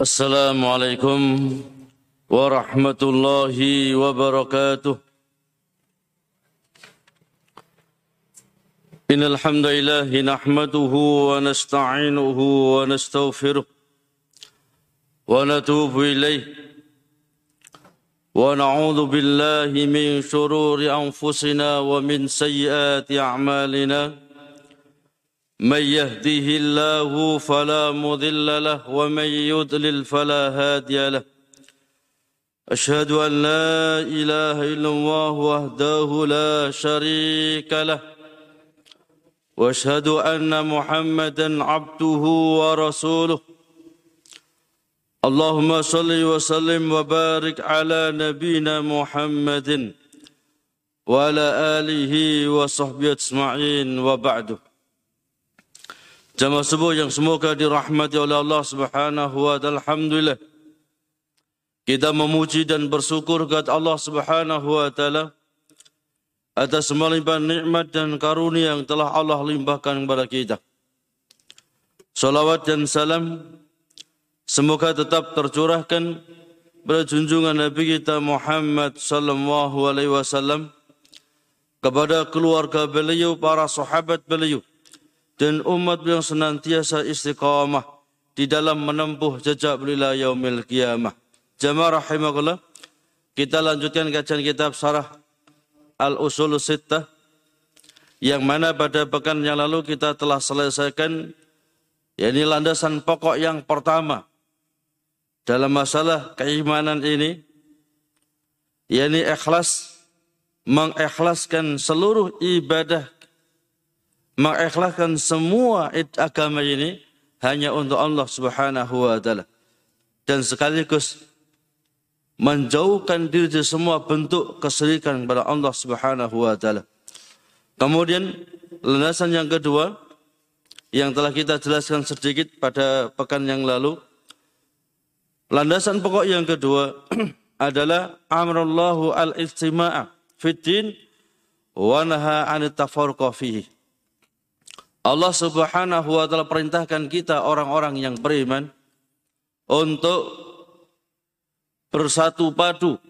السلام عليكم ورحمة الله وبركاته. إن الحمد لله نحمده ونستعينه ونستغفره ونتوب إليه. ونعوذ بالله من شرور أنفسنا ومن سيئات أعمالنا. من يهده الله فلا مضل له ومن يضلل فلا هادي له. أشهد أن لا إله إلا الله وحده لا شريك له. وأشهد أن محمدا عبده ورسوله. اللهم صل وسلم وبارك على نبينا محمد وعلى آله وصحبه أجمعين وبعده Jamaah subuh yang semoga dirahmati oleh Allah Subhanahu wa taala. Alhamdulillah. Kita memuji dan bersyukur kepada Allah Subhanahu wa taala atas melimpah nikmat dan karunia yang telah Allah limpahkan kepada kita. Salawat dan salam semoga tetap tercurahkan pada junjungan Nabi kita Muhammad sallallahu alaihi wasallam kepada keluarga beliau, para sahabat beliau, dan umat yang senantiasa istiqamah di dalam menempuh jejak beliau yaumil qiyamah. Jamaah rahimakumullah. Kita lanjutkan kajian kitab Sarah Al-Usul Sittah yang mana pada pekan yang lalu kita telah selesaikan yakni landasan pokok yang pertama dalam masalah keimanan ini yakni ikhlas mengikhlaskan seluruh ibadah mengikhlaskan semua agama ini hanya untuk Allah Subhanahu wa taala dan sekaligus menjauhkan diri dari semua bentuk kesyirikan kepada Allah Subhanahu wa taala. Kemudian landasan yang kedua yang telah kita jelaskan sedikit pada pekan yang lalu landasan pokok yang kedua adalah amrullahu al-istima'a fitin wa naha. Allah Subhanahu wa taala perintahkan kita orang-orang yang beriman untuk bersatu padu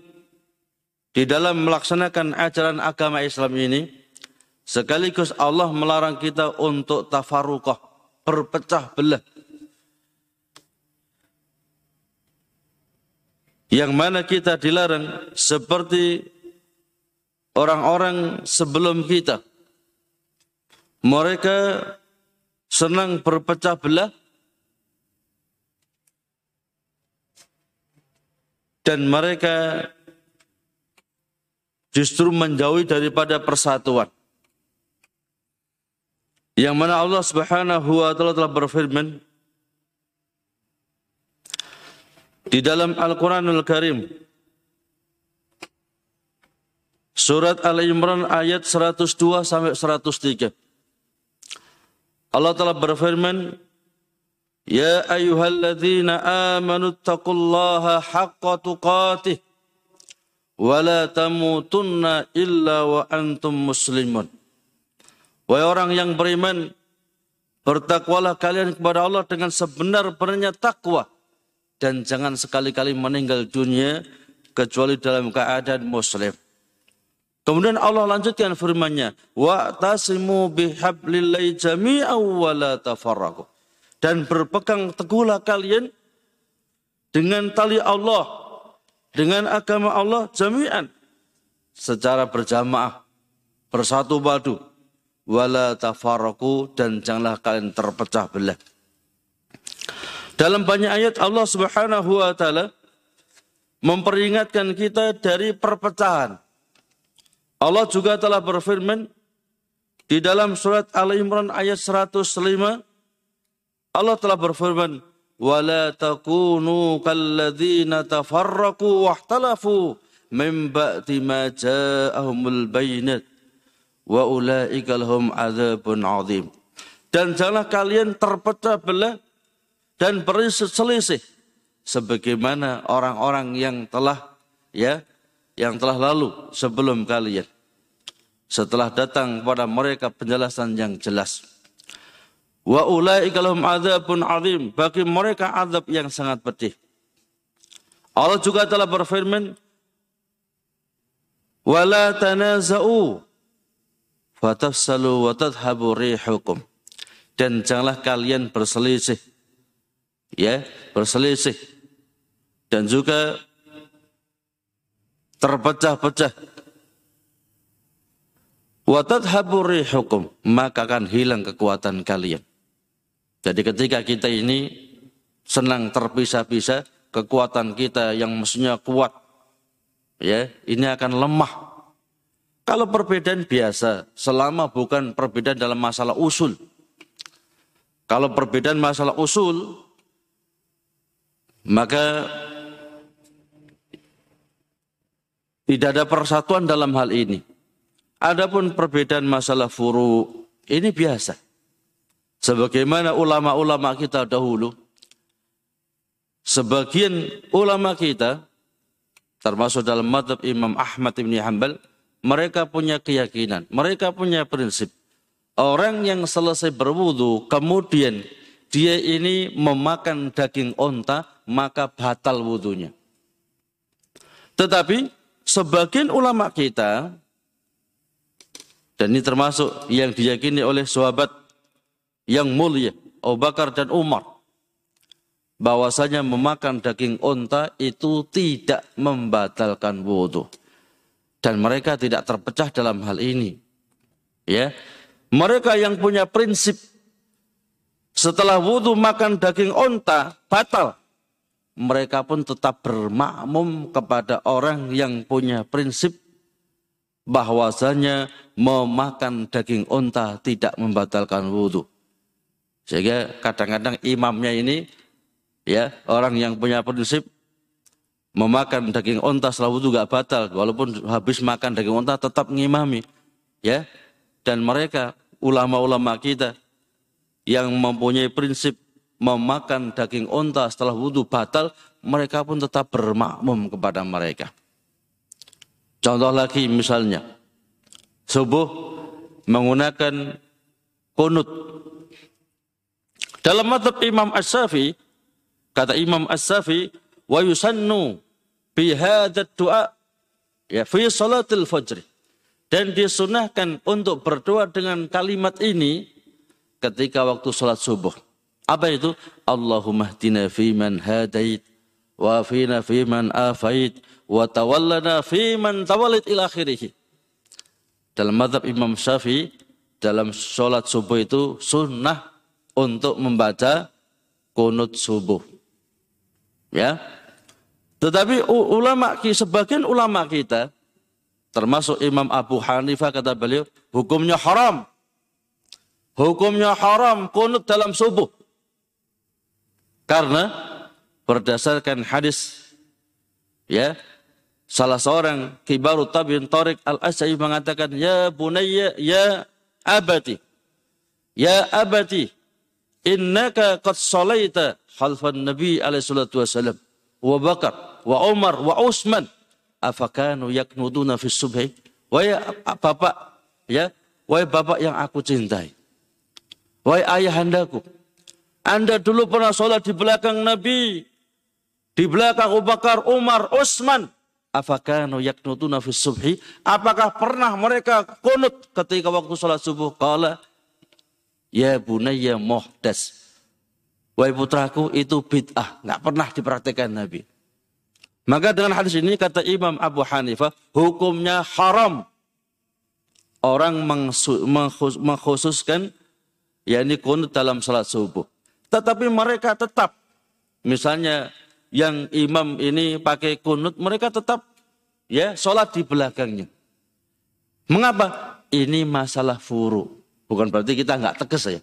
di dalam melaksanakan ajaran agama Islam ini sekaligus Allah melarang kita untuk tafarruqah berpecah belah. Yang mana kita dilarang seperti orang-orang sebelum kita mereka senang berpecah belah dan mereka justru menjauhi daripada persatuan. Yang mana Allah Subhanahu wa taala telah berfirman di dalam Al-Qur'anul Karim Surat Al-Imran ayat 102 sampai 103. Allah telah berfirman, Ya ayyuhalladzina amanu taqullaha haqqa tuqatih wa la tamutunna illa wa antum muslimun. Wahai orang yang beriman, bertakwalah kalian kepada Allah dengan sebenar-benarnya takwa dan jangan sekali-kali meninggal dunia kecuali dalam keadaan muslim. Kemudian Allah lanjutkan firman-Nya, "Wa tasimu bihablillahi jami'an wa la tafarraqu." Dan berpegang teguhlah kalian dengan tali Allah, dengan agama Allah jami'an secara berjamaah, bersatu padu, wala tafarraqu dan janganlah kalian terpecah belah. Dalam banyak ayat Allah Subhanahu wa taala memperingatkan kita dari perpecahan Allah juga telah berfirman di dalam surat Al-Imran ayat 105 Allah telah berfirman wala takunu kalladzina tafarraqu wahtalafu min ba'di ma ja'ahumul bayinat wa ulaika lahum adzabun adzim. Dan janganlah kalian terpecah belah dan berselisih sebagaimana orang-orang yang telah ya yang telah lalu sebelum kalian. Setelah datang kepada mereka penjelasan yang jelas. Wa ulaika lahum adzabun azim. Bagi mereka azab yang sangat pedih. Allah juga telah berfirman, "Wala tanaza'u fatafsalu wa tadhhabu rihukum." Dan janganlah kalian berselisih. Ya, berselisih. Dan juga terpecah-pecah Watadhabu rihukum, maka akan hilang kekuatan kalian. Jadi ketika kita ini senang terpisah-pisah, kekuatan kita yang mestinya kuat, ya ini akan lemah. Kalau perbedaan biasa, selama bukan perbedaan dalam masalah usul. Kalau perbedaan masalah usul, maka tidak ada persatuan dalam hal ini. Adapun perbedaan masalah furu ini biasa. Sebagaimana ulama-ulama kita dahulu, sebagian ulama kita, termasuk dalam madhab Imam Ahmad bin Hanbal, mereka punya keyakinan, mereka punya prinsip. Orang yang selesai berwudu, kemudian dia ini memakan daging onta, maka batal wudhunya. Tetapi sebagian ulama kita dan ini termasuk yang diyakini oleh sahabat yang mulia, Abu Bakar dan Umar. Bahwasanya memakan daging onta itu tidak membatalkan wudhu. Dan mereka tidak terpecah dalam hal ini. Ya, Mereka yang punya prinsip setelah wudhu makan daging onta batal. Mereka pun tetap bermakmum kepada orang yang punya prinsip bahwasanya memakan daging unta tidak membatalkan wudhu. Sehingga kadang-kadang imamnya ini ya orang yang punya prinsip memakan daging unta setelah wudhu gak batal walaupun habis makan daging unta tetap ngimami ya dan mereka ulama-ulama kita yang mempunyai prinsip memakan daging unta setelah wudhu batal mereka pun tetap bermakmum kepada mereka Contoh lagi misalnya, subuh menggunakan kunut. Dalam madhab Imam As-Safi, kata Imam As-Safi, wa yusannu bi du'a ya fi salatil fajr. Dan disunahkan untuk berdoa dengan kalimat ini ketika waktu salat subuh. Apa itu? Allahumma hdina fi man hadait wa fina fi man afait wa tawallana fi man tawalid ila akhirih. Dalam madhab Imam Syafi'i, dalam sholat subuh itu sunnah untuk membaca kunut subuh. Ya. Tetapi ulama sebagian ulama kita termasuk Imam Abu Hanifah kata beliau hukumnya haram. Hukumnya haram kunut dalam subuh. Karena berdasarkan hadis ya Salah seorang kibaru tabi'in Tariq Al-Asai mengatakan, Ya bunayya, ya abati, ya abati, innaka qad salaita khalfan Nabi alaihi salatu wasallam, wa Bakar, wa Umar, wa Utsman, afakanu yaknuduna fi subhi? Wahai bapak, ya, wahai bapak yang aku cintai. Wahai ayahandaku, Anda dulu pernah sholat di belakang Nabi, di belakang Abu Bakar, Umar, Utsman, subhi? Apakah pernah mereka kunut ketika waktu sholat subuh? Kala, ya bunayya muhdas. Wahai putraku itu bid'ah. Nggak pernah diperhatikan Nabi. Maka dengan hadis ini kata Imam Abu Hanifah, hukumnya haram. Orang mengkhususkan yakni kunut dalam sholat subuh. Tetapi mereka tetap, misalnya yang imam ini pakai kunut, mereka tetap ya sholat di belakangnya. Mengapa? Ini masalah furu. Bukan berarti kita nggak tegas ya.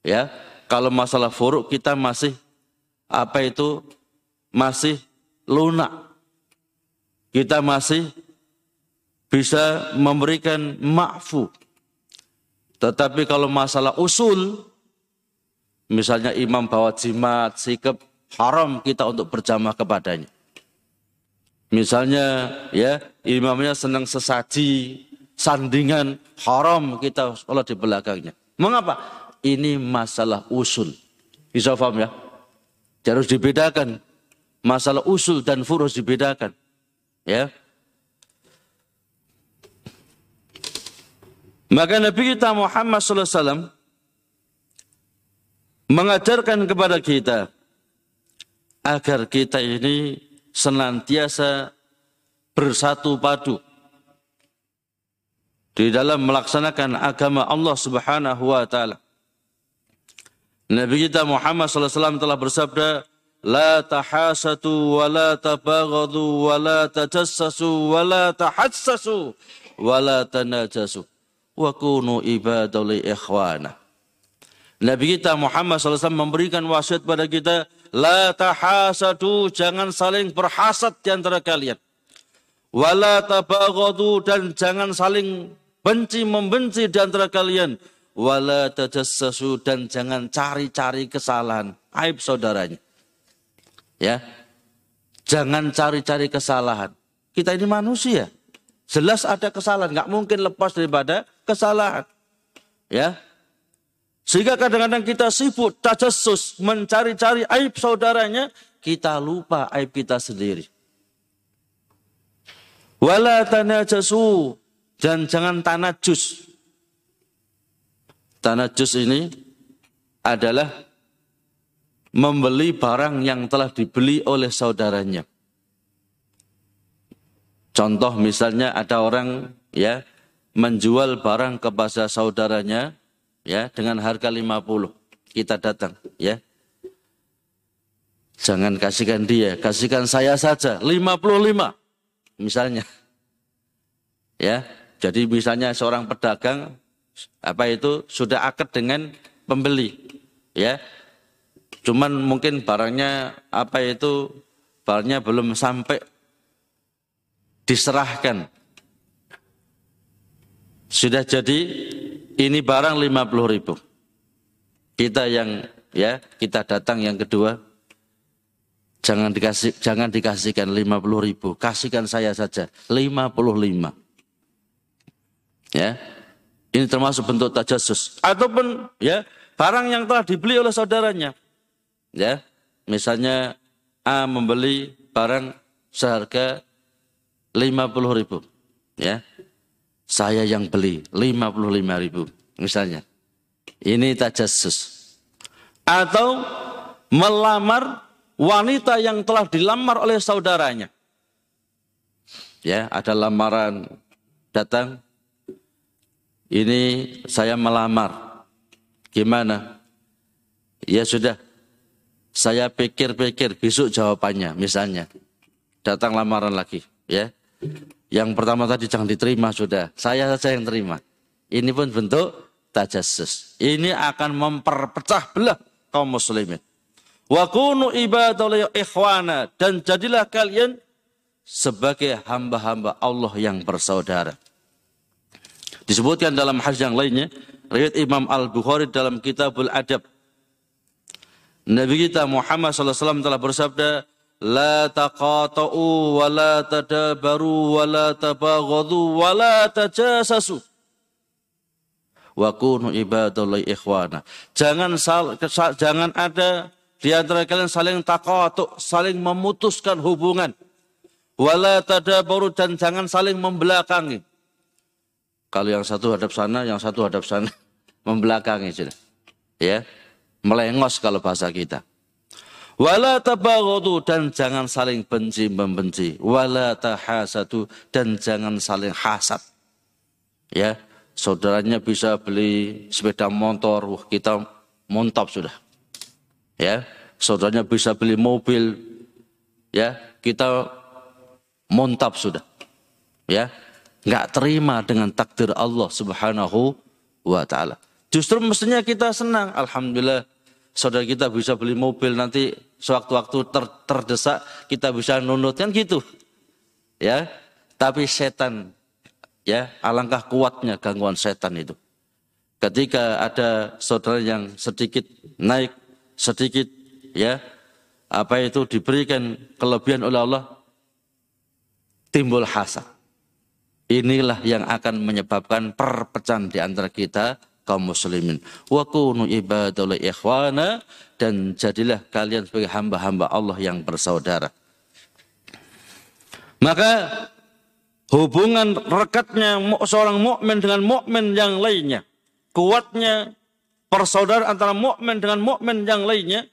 Ya, kalau masalah furu kita masih apa itu masih lunak. Kita masih bisa memberikan ma'fu. Tetapi kalau masalah usul, misalnya imam bawa jimat, sikap haram kita untuk berjamaah kepadanya. Misalnya ya imamnya senang sesaji, sandingan, haram kita sholat di belakangnya. Mengapa? ini masalah usul. Bisa paham ya? Harus dibedakan. Masalah usul dan furu harus dibedakan. Ya. Maka Nabi kita Muhammad SAW mengajarkan kepada kita agar kita ini senantiasa bersatu padu di dalam melaksanakan agama Allah Subhanahu wa taala. Nabi kita Muhammad SAW telah bersabda, La tahasatu wa la tabaghadu wa la tajassasu wa la tahassasu wa la tanajasu wa kunu ibadali ikhwana. Nabi kita Muhammad SAW memberikan wasiat pada kita, La tahasadu, jangan saling berhasad di antara kalian. Wala tabaghadu dan jangan saling benci membenci di antara kalian. Wala tajassasu dan jangan cari-cari kesalahan, aib saudaranya. Ya. Jangan cari-cari kesalahan. Kita ini manusia. Jelas ada kesalahan, nggak mungkin lepas daripada kesalahan. Ya. Sehingga kadang-kadang kita sibuk tajassus mencari-cari aib saudaranya, kita lupa aib kita sendiri. Wala tanajasu dan jangan tanajus. Tanajus ini adalah membeli barang yang telah dibeli oleh saudaranya. Contoh misalnya ada orang ya menjual barang kepada saudaranya ya dengan harga 50. Kita datang ya. Jangan kasihkan dia, kasihkan saya saja 55 misalnya. Ya, jadi misalnya seorang pedagang apa itu sudah akad dengan pembeli, ya. Cuman mungkin barangnya apa itu barangnya belum sampai diserahkan. Sudah jadi ini barang 50 ribu. Kita yang ya kita datang yang kedua jangan dikasih jangan dikasihkan 50 ribu kasihkan saya saja 55 Ya. Ini termasuk bentuk tajasus. Ataupun ya barang yang telah dibeli oleh saudaranya. Ya. Misalnya A membeli barang seharga 50 ribu. Ya. Saya yang beli 55 ribu. Misalnya. Ini tajasus. Atau melamar wanita yang telah dilamar oleh saudaranya. Ya, ada lamaran datang ini saya melamar. Gimana? Ya sudah, saya pikir-pikir besok jawabannya misalnya. Datang lamaran lagi ya. Yang pertama tadi jangan diterima sudah, saya saja yang terima. Ini pun bentuk tajasus. Ini akan memperpecah belah kaum muslimin. Wa kunu ibadallahi ikhwana dan jadilah kalian sebagai hamba-hamba Allah yang bersaudara. Disebutkan dalam hadis yang lainnya, riwayat Imam Al-Bukhari dalam Kitabul Adab. Nabi kita Muhammad SAW telah bersabda, La taqata'u wa la tadabaru wa la tabaghadu wa kunu ibadallahi ikhwana. Jangan sal, jangan ada di antara kalian saling taqatu, saling memutuskan hubungan. Wala tadabaru dan jangan saling membelakangi. Kalau yang satu hadap sana, yang satu hadap sana, membelakangi. Ya, melengos kalau bahasa kita. Wala tabaghadu dan jangan saling benci membenci. Wala tahasadu dan jangan saling hasad. Ya, saudaranya bisa beli sepeda motor, wah kita montap sudah. Ya, saudaranya bisa beli mobil, ya kita montap sudah. Ya, nggak terima dengan takdir Allah Subhanahu wa taala. Justru mestinya kita senang, alhamdulillah saudara kita bisa beli mobil nanti sewaktu-waktu ter, terdesak kita bisa nunut kan gitu. Ya. Tapi setan ya, alangkah kuatnya gangguan setan itu. Ketika ada saudara yang sedikit naik, sedikit ya, apa itu diberikan kelebihan oleh Allah timbul hasad Inilah yang akan menyebabkan perpecahan di antara kita kaum muslimin. Wa kunu ibadul ikhwana dan jadilah kalian sebagai hamba-hamba Allah yang bersaudara. Maka hubungan rekatnya seorang mukmin dengan mukmin yang lainnya, kuatnya persaudaraan antara mukmin dengan mukmin yang lainnya.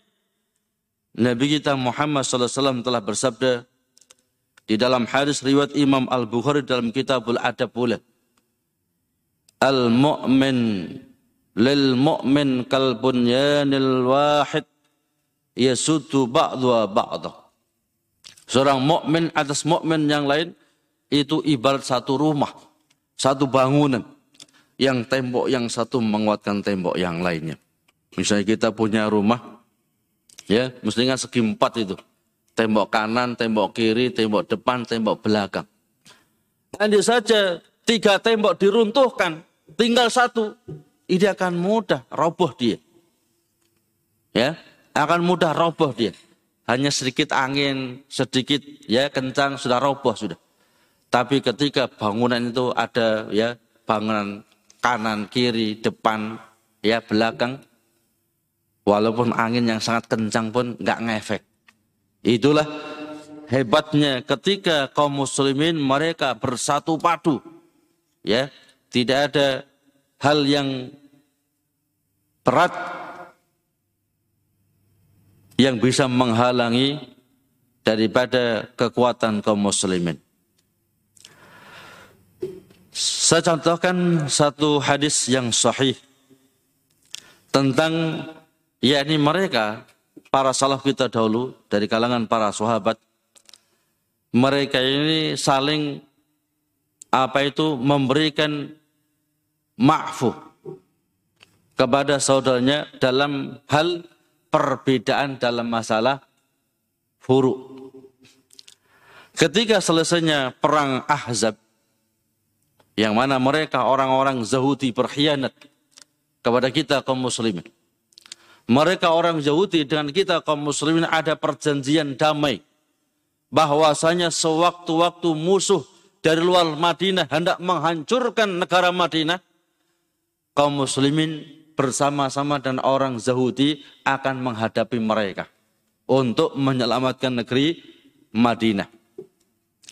Nabi kita Muhammad SAW telah bersabda di dalam hadis riwayat Imam Al Bukhari dalam Kitabul Adab pula. Al mu'min lil mu'min kal bunyanil wahid yasutu ba'dha ba'dha. Seorang mukmin atas mukmin yang lain itu ibarat satu rumah, satu bangunan yang tembok yang satu menguatkan tembok yang lainnya. Misalnya kita punya rumah, ya mestinya segi empat itu. Tembok kanan, tembok kiri, tembok depan, tembok belakang. Andai saja tiga tembok diruntuhkan, tinggal satu, ini akan mudah roboh dia. Ya, akan mudah roboh dia. Hanya sedikit angin, sedikit ya kencang sudah roboh sudah. Tapi ketika bangunan itu ada ya bangunan kanan, kiri, depan, ya belakang, walaupun angin yang sangat kencang pun nggak ngefek. Itulah hebatnya ketika kaum muslimin mereka bersatu padu. Ya, tidak ada hal yang berat yang bisa menghalangi daripada kekuatan kaum muslimin. Saya contohkan satu hadis yang sahih tentang yakni mereka para salaf kita dahulu dari kalangan para sahabat mereka ini saling apa itu memberikan ma'fu kepada saudaranya dalam hal perbedaan dalam masalah furu. Ketika selesainya perang Ahzab yang mana mereka orang-orang Yahudi berkhianat kepada kita kaum muslimin. Mereka orang Yahudi dengan kita kaum muslimin ada perjanjian damai. Bahwasanya sewaktu-waktu musuh dari luar Madinah hendak menghancurkan negara Madinah, kaum muslimin bersama-sama dan orang Yahudi akan menghadapi mereka untuk menyelamatkan negeri Madinah.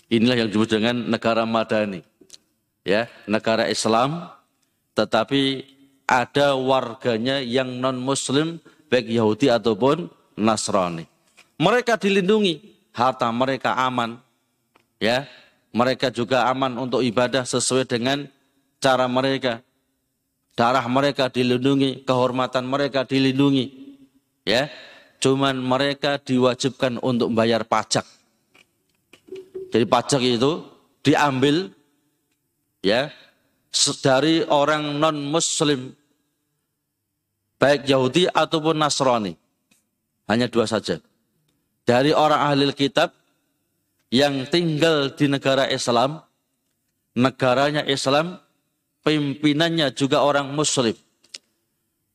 Inilah yang disebut dengan negara Madani ya negara Islam tetapi ada warganya yang non muslim baik Yahudi ataupun Nasrani. Mereka dilindungi, harta mereka aman. Ya, mereka juga aman untuk ibadah sesuai dengan cara mereka. Darah mereka dilindungi, kehormatan mereka dilindungi. Ya, cuman mereka diwajibkan untuk bayar pajak. Jadi pajak itu diambil ya dari orang non muslim baik Yahudi ataupun Nasrani hanya dua saja dari orang ahli kitab yang tinggal di negara Islam negaranya Islam pimpinannya juga orang muslim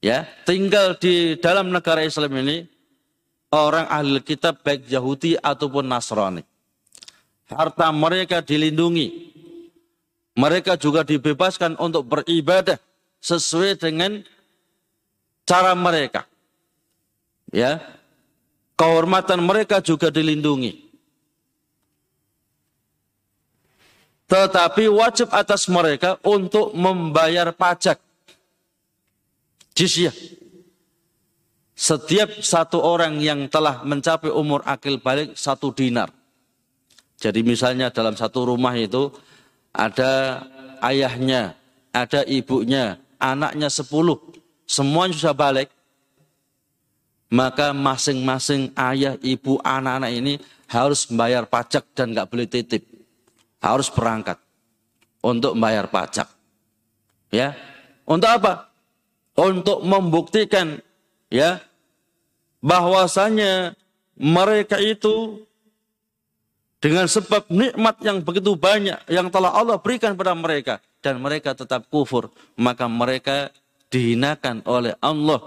ya tinggal di dalam negara Islam ini orang ahli kitab baik Yahudi ataupun Nasrani harta mereka dilindungi mereka juga dibebaskan untuk beribadah sesuai dengan cara mereka. Ya. Kehormatan mereka juga dilindungi. Tetapi wajib atas mereka untuk membayar pajak. Jizyah. Setiap satu orang yang telah mencapai umur akil balik satu dinar. Jadi misalnya dalam satu rumah itu ada ayahnya, ada ibunya, anaknya sepuluh, semuanya sudah balik. Maka masing-masing ayah, ibu, anak-anak ini harus membayar pajak dan nggak boleh titip. Harus berangkat untuk membayar pajak. Ya, untuk apa? Untuk membuktikan ya bahwasanya mereka itu dengan sebab nikmat yang begitu banyak yang telah Allah berikan pada mereka dan mereka tetap kufur, maka mereka dihinakan oleh Allah.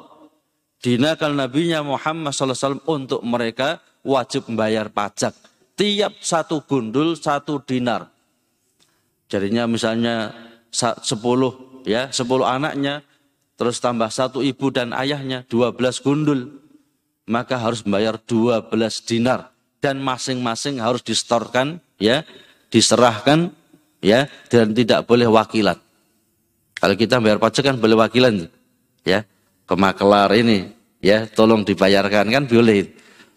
Dihinakan Nabi Muhammad SAW untuk mereka wajib membayar pajak. Tiap satu gundul satu dinar. Jadinya misalnya sepuluh ya sepuluh anaknya terus tambah satu ibu dan ayahnya, 12 gundul. Maka harus membayar 12 dinar. Dan masing-masing harus distorkan, ya, diserahkan, ya, dan tidak boleh wakilan. Kalau kita bayar pajak kan boleh wakilan, ya, ke makelar ini, ya, tolong dibayarkan kan boleh.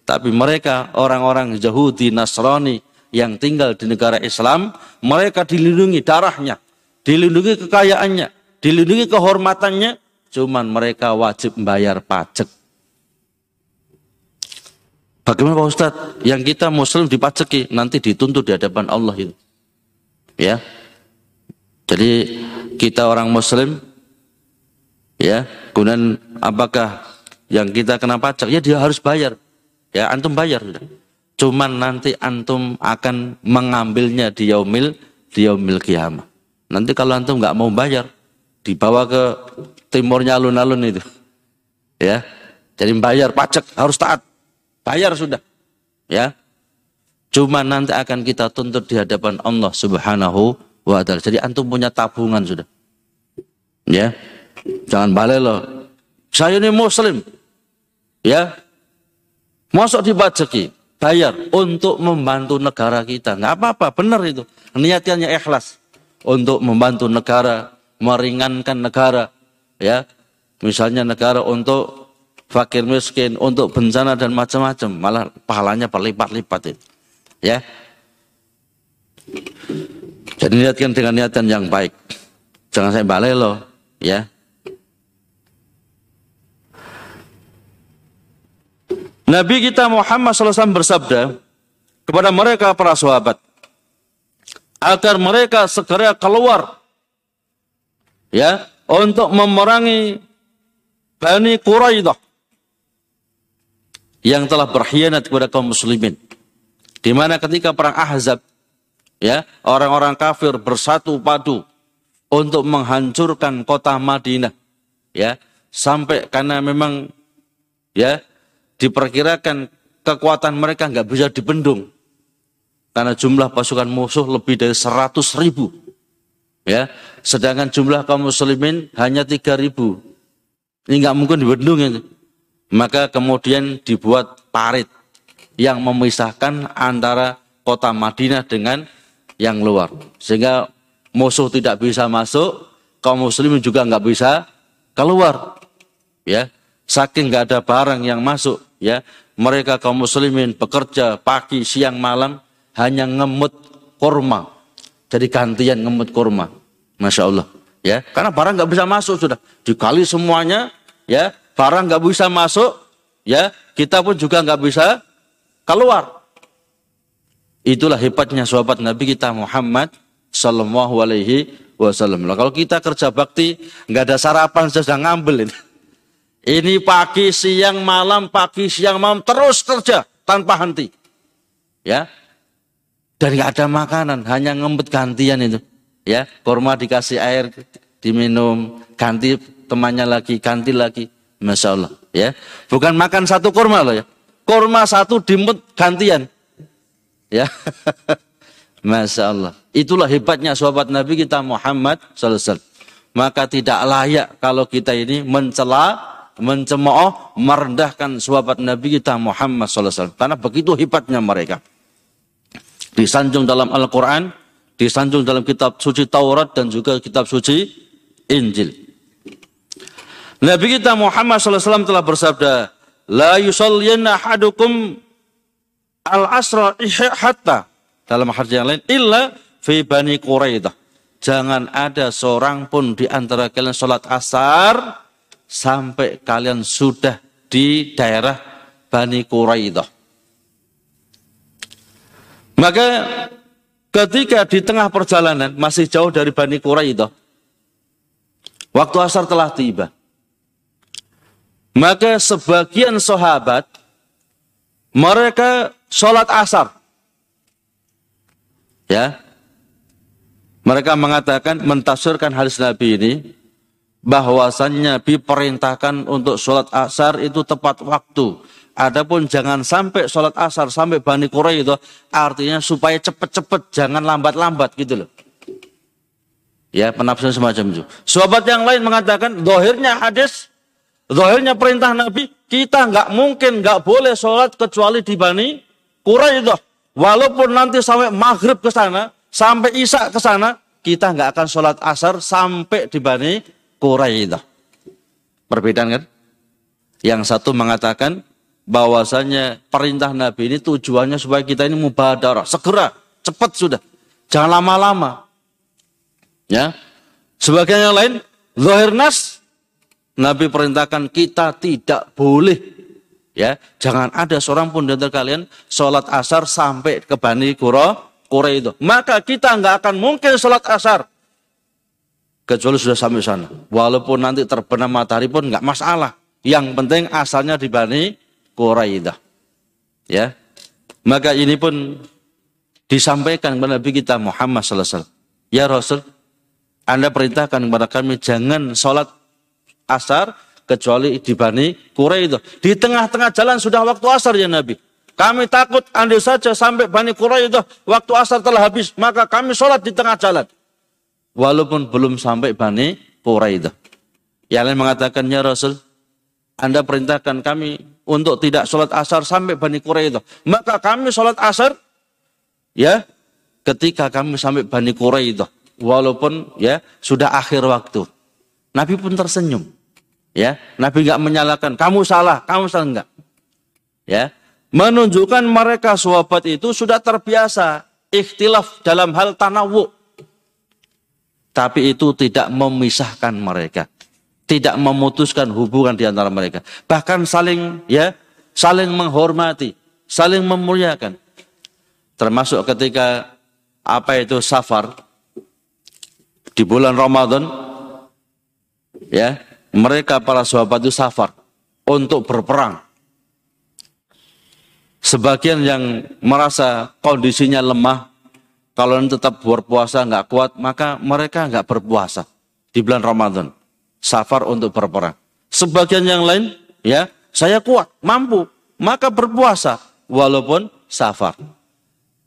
Tapi mereka orang-orang Yahudi, Nasrani yang tinggal di negara Islam, mereka dilindungi darahnya, dilindungi kekayaannya, dilindungi kehormatannya, cuman mereka wajib membayar pajak. Bagaimana Pak Ustadz? Yang kita muslim dipajaki, nanti dituntut di hadapan Allah itu. Ya. Jadi kita orang muslim ya, kemudian apakah yang kita kena pajak? Ya dia harus bayar. Ya, antum bayar sudah. Cuman nanti antum akan mengambilnya di yaumil di yaumil kiamah. Nanti kalau antum nggak mau bayar, dibawa ke timurnya alun-alun itu. Ya. Jadi bayar pajak harus taat. Bayar sudah. Ya. Cuma nanti akan kita tuntut di hadapan Allah Subhanahu wa taala. Jadi antum punya tabungan sudah. Ya. Jangan balik loh. Saya ini muslim. Ya. Masuk dipajaki, bayar untuk membantu negara kita. Nggak apa-apa, benar itu. Niatnya ikhlas untuk membantu negara, meringankan negara, ya misalnya negara untuk fakir miskin, untuk bencana dan macam-macam, malah pahalanya berlipat-lipat itu. Ya. Jadi niatkan dengan niatan yang baik. Jangan saya balai loh, ya. Nabi kita Muhammad SAW bersabda kepada mereka para sahabat agar mereka segera keluar ya untuk memerangi Bani Quraidah yang telah berkhianat kepada kaum muslimin. Di mana ketika perang Ahzab ya, orang-orang kafir bersatu padu untuk menghancurkan kota Madinah ya, sampai karena memang ya diperkirakan kekuatan mereka nggak bisa dibendung. Karena jumlah pasukan musuh lebih dari 100 ribu. Ya sedangkan jumlah kaum muslimin hanya 3 ribu. Ini nggak mungkin dibendung ini. Maka kemudian dibuat parit yang memisahkan antara kota Madinah dengan yang luar. Sehingga musuh tidak bisa masuk kaum muslimin juga nggak bisa keluar. Ya saking nggak ada barang yang masuk ya mereka kaum muslimin bekerja pagi siang malam hanya ngemut kurma jadi gantian ngemut kurma. Masya Allah. Ya, karena barang nggak bisa masuk sudah. Dikali semuanya, ya, barang nggak bisa masuk, ya, kita pun juga nggak bisa keluar. Itulah hebatnya sahabat Nabi kita Muhammad Sallallahu Alaihi Wasallam. Kalau kita kerja bakti nggak ada sarapan sudah ngambil ini. Ini pagi, siang, malam, pagi, siang, malam terus kerja tanpa henti. Ya, nggak ada makanan, hanya ngempet gantian itu. Ya, kurma dikasih air, diminum, ganti temannya lagi, ganti lagi. Masya Allah. Ya, bukan makan satu kurma loh ya. Kurma satu dimut gantian. Ya, Masya Allah. Itulah hebatnya sahabat Nabi kita Muhammad SAW. Maka tidak layak kalau kita ini mencela, mencemooh, merendahkan sahabat Nabi kita Muhammad SAW. Karena begitu hebatnya mereka disanjung dalam Al-Quran, disanjung dalam kitab suci Taurat dan juga kitab suci Injil. Nabi kita Muhammad SAW telah bersabda, La yusalliyanna ahadukum al-asra hatta dalam hadis yang lain illa fi bani Quraidah. Jangan ada seorang pun di antara kalian sholat asar sampai kalian sudah di daerah Bani Quraidah. Maka ketika di tengah perjalanan masih jauh dari Bani Quraidah, waktu asar telah tiba. Maka sebagian sahabat mereka sholat asar. Ya, mereka mengatakan mentafsirkan hadis Nabi ini bahwasannya diperintahkan untuk sholat asar itu tepat waktu Adapun jangan sampai sholat asar sampai Bani Quraidah itu artinya supaya cepet-cepet jangan lambat-lambat gitu loh. Ya, penafsiran semacam itu. Sahabat yang lain mengatakan, dohirnya hadis, dohirnya perintah Nabi, kita nggak mungkin nggak boleh sholat kecuali di Bani Quraidah. Walaupun nanti sampai maghrib ke sana, sampai isya ke sana, kita nggak akan sholat asar sampai di Bani Quraidah. Perbedaan kan? Yang satu mengatakan bahwasanya perintah Nabi ini tujuannya supaya kita ini mubadarah, segera, cepat sudah. Jangan lama-lama. Ya. Sebagian yang lain, zahir nas, Nabi perintahkan kita tidak boleh ya, jangan ada seorang pun antara kalian sholat asar sampai ke Bani Kuro, Kuro itu. Maka kita nggak akan mungkin sholat asar kecuali sudah sampai sana. Walaupun nanti terbenam matahari pun nggak masalah. Yang penting asalnya di Bani Quraidah. Ya. Maka ini pun disampaikan kepada Nabi kita Muhammad sallallahu wasallam. Ya Rasul, anda perintahkan kepada kami jangan sholat asar kecuali di Bani Quraidah. Di tengah-tengah jalan sudah waktu asar ya Nabi. Kami takut andai saja sampai Bani Quraidah waktu asar telah habis. Maka kami sholat di tengah jalan. Walaupun belum sampai Bani Quraidah. Yang lain mengatakan ya Rasul. Anda perintahkan kami untuk tidak sholat asar sampai Bani Quraidah. Maka kami sholat asar ya ketika kami sampai Bani Quraidah walaupun ya sudah akhir waktu. Nabi pun tersenyum. Ya, Nabi nggak menyalahkan kamu salah, kamu salah enggak. Ya, menunjukkan mereka sahabat itu sudah terbiasa ikhtilaf dalam hal tanawu. Tapi itu tidak memisahkan mereka. Tidak memutuskan hubungan di antara mereka. Bahkan saling ya, saling menghormati, saling memuliakan. Termasuk ketika apa itu safar, di bulan Ramadan ya mereka para sahabat itu safar untuk berperang sebagian yang merasa kondisinya lemah kalau tetap berpuasa nggak kuat maka mereka nggak berpuasa di bulan Ramadan safar untuk berperang sebagian yang lain ya saya kuat mampu maka berpuasa walaupun safar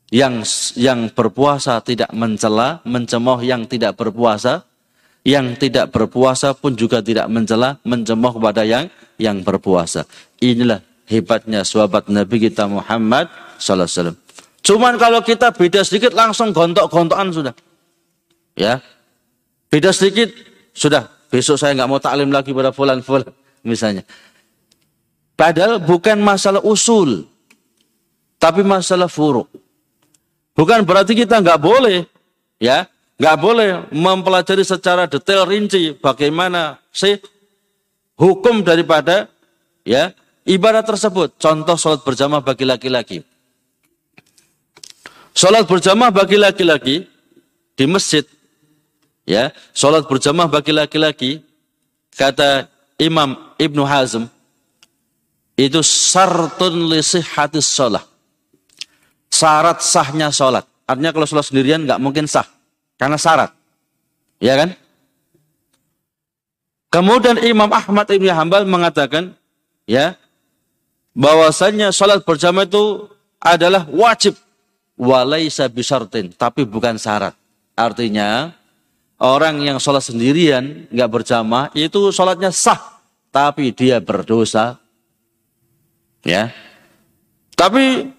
yang yang berpuasa tidak mencela, mencemooh yang tidak berpuasa, yang tidak berpuasa pun juga tidak mencela, mencemooh kepada yang yang berpuasa. Inilah hebatnya sahabat Nabi kita Muhammad sallallahu alaihi wasallam. Cuman kalau kita beda sedikit langsung gontok-gontokan sudah. Ya. Beda sedikit sudah. Besok saya nggak mau taklim lagi pada fulan-fulan misalnya. Padahal bukan masalah usul, tapi masalah furuk. Bukan berarti kita nggak boleh, ya, nggak boleh mempelajari secara detail rinci bagaimana sih hukum daripada ya ibadah tersebut. Contoh sholat berjamaah bagi laki-laki. Sholat berjamaah bagi laki-laki di masjid, ya, sholat berjamaah bagi laki-laki kata Imam Ibnu Hazm itu sartun lisih hati sholat syarat sahnya sholat. Artinya kalau sholat sendirian nggak mungkin sah. Karena syarat. Ya kan? Kemudian Imam Ahmad Ibn Hambal mengatakan, ya, bahwasanya sholat berjamaah itu adalah wajib. Walaisa bisartin, tapi bukan syarat. Artinya, orang yang sholat sendirian, nggak berjamaah, itu sholatnya sah. Tapi dia berdosa. Ya. Tapi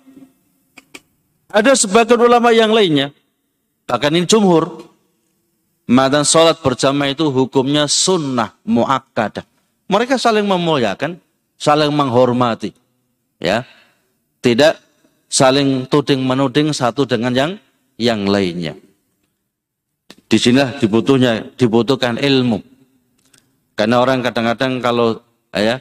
ada sebagian ulama yang lainnya, bahkan ini jumhur, Madan sholat berjamaah itu hukumnya sunnah muakkadah. Mereka saling memuliakan, saling menghormati. ya, Tidak saling tuding menuding satu dengan yang yang lainnya. Di sinilah dibutuhnya dibutuhkan ilmu. Karena orang kadang-kadang kalau ya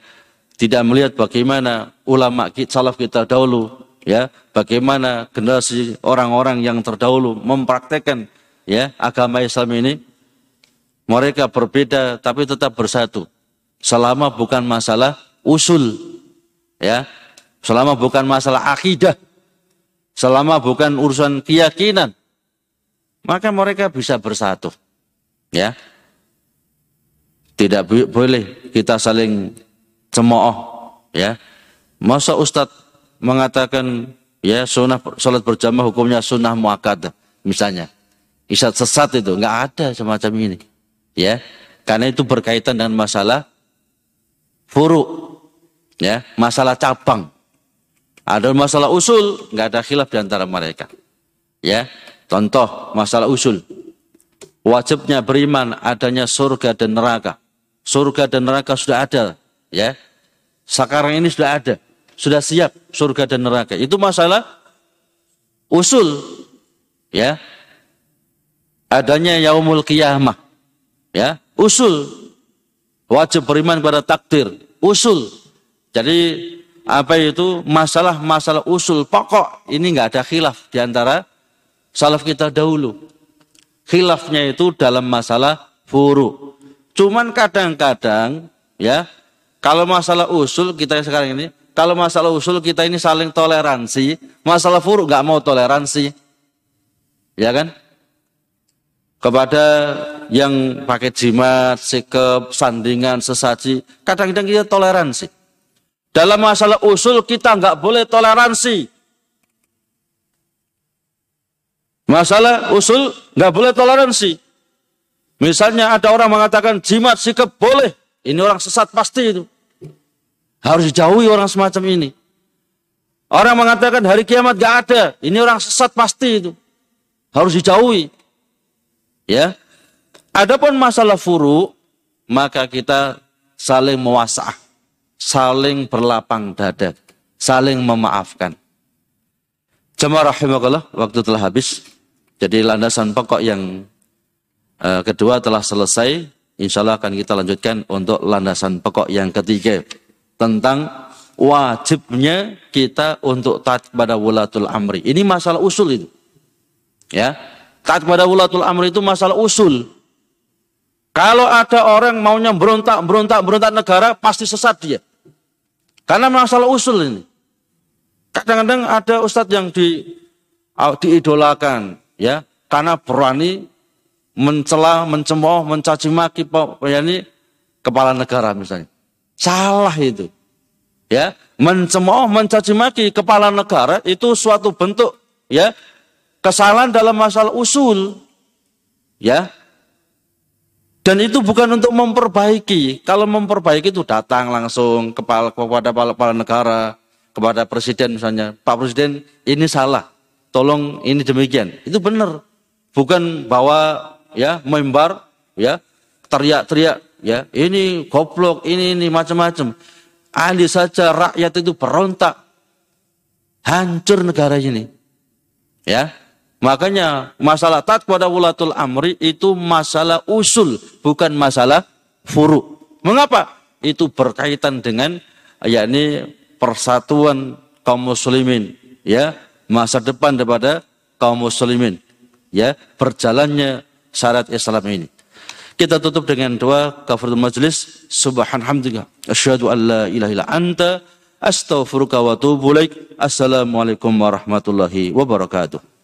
tidak melihat bagaimana ulama salaf kita dahulu ya bagaimana generasi orang-orang yang terdahulu mempraktekkan ya agama Islam ini mereka berbeda tapi tetap bersatu selama bukan masalah usul ya selama bukan masalah akidah selama bukan urusan keyakinan maka mereka bisa bersatu ya tidak boleh kita saling cemooh ya masa ustadz mengatakan ya sunnah salat berjamaah hukumnya sunnah muakkad misalnya. Isat sesat itu nggak ada semacam ini. Ya, karena itu berkaitan dengan masalah furu, ya, masalah cabang. Ada masalah usul, nggak ada khilaf di antara mereka. Ya, contoh masalah usul. Wajibnya beriman adanya surga dan neraka. Surga dan neraka sudah ada, ya. Sekarang ini sudah ada, sudah siap surga dan neraka. Itu masalah usul, ya. Adanya yaumul qiyamah, ya. Usul wajib beriman pada takdir, usul. Jadi apa itu masalah-masalah usul pokok ini nggak ada khilaf di antara salaf kita dahulu. Khilafnya itu dalam masalah furu. Cuman kadang-kadang ya kalau masalah usul kita sekarang ini, kalau masalah usul kita ini saling toleransi, masalah furu nggak mau toleransi, ya kan? Kepada yang pakai jimat, sikap, sandingan, sesaji, kadang-kadang kita toleransi. Dalam masalah usul kita nggak boleh toleransi. Masalah usul nggak boleh toleransi. Misalnya ada orang mengatakan jimat sikap boleh. Ini orang sesat pasti itu. Harus dijauhi orang semacam ini. Orang mengatakan hari kiamat gak ada. Ini orang sesat pasti itu. Harus dijauhi. Ya. Adapun masalah furu, maka kita saling mewasah saling berlapang dada, saling memaafkan. Jemaah rahimakallah, waktu telah habis. Jadi landasan pokok yang uh, kedua telah selesai. Insya Allah akan kita lanjutkan untuk landasan pokok yang ketiga. Tentang wajibnya kita untuk taat pada wulatul amri. Ini masalah usul itu. Ya, taat pada wulatul amri itu masalah usul. Kalau ada orang maunya berontak, berontak, berontak negara, pasti sesat dia. Karena masalah usul ini. Kadang-kadang ada ustadz yang di, diidolakan, ya, karena berani mencela, mencemooh, mencaci maki ya ini kepala negara misalnya. Salah itu. Ya, mencemooh, mencaci maki kepala negara itu suatu bentuk ya kesalahan dalam masalah usul. Ya, dan itu bukan untuk memperbaiki. Kalau memperbaiki itu datang langsung kepala, kepada kepala, negara, kepada presiden misalnya. Pak Presiden ini salah, tolong ini demikian. Itu benar. Bukan bawa ya membar ya teriak-teriak ya ini goblok ini ini macam-macam. Ahli saja rakyat itu berontak. Hancur negara ini. Ya, Makanya masalah taat kepada wulatul amri itu masalah usul, bukan masalah furu. Mengapa? Itu berkaitan dengan yakni persatuan kaum muslimin, ya, masa depan daripada kaum muslimin, ya, berjalannya syarat Islam ini. Kita tutup dengan doa kafaratul majlis. Subhanallah. Asyhadu an la ilaha illa anta astaghfiruka wa atubu ilaik. Assalamualaikum warahmatullahi wabarakatuh.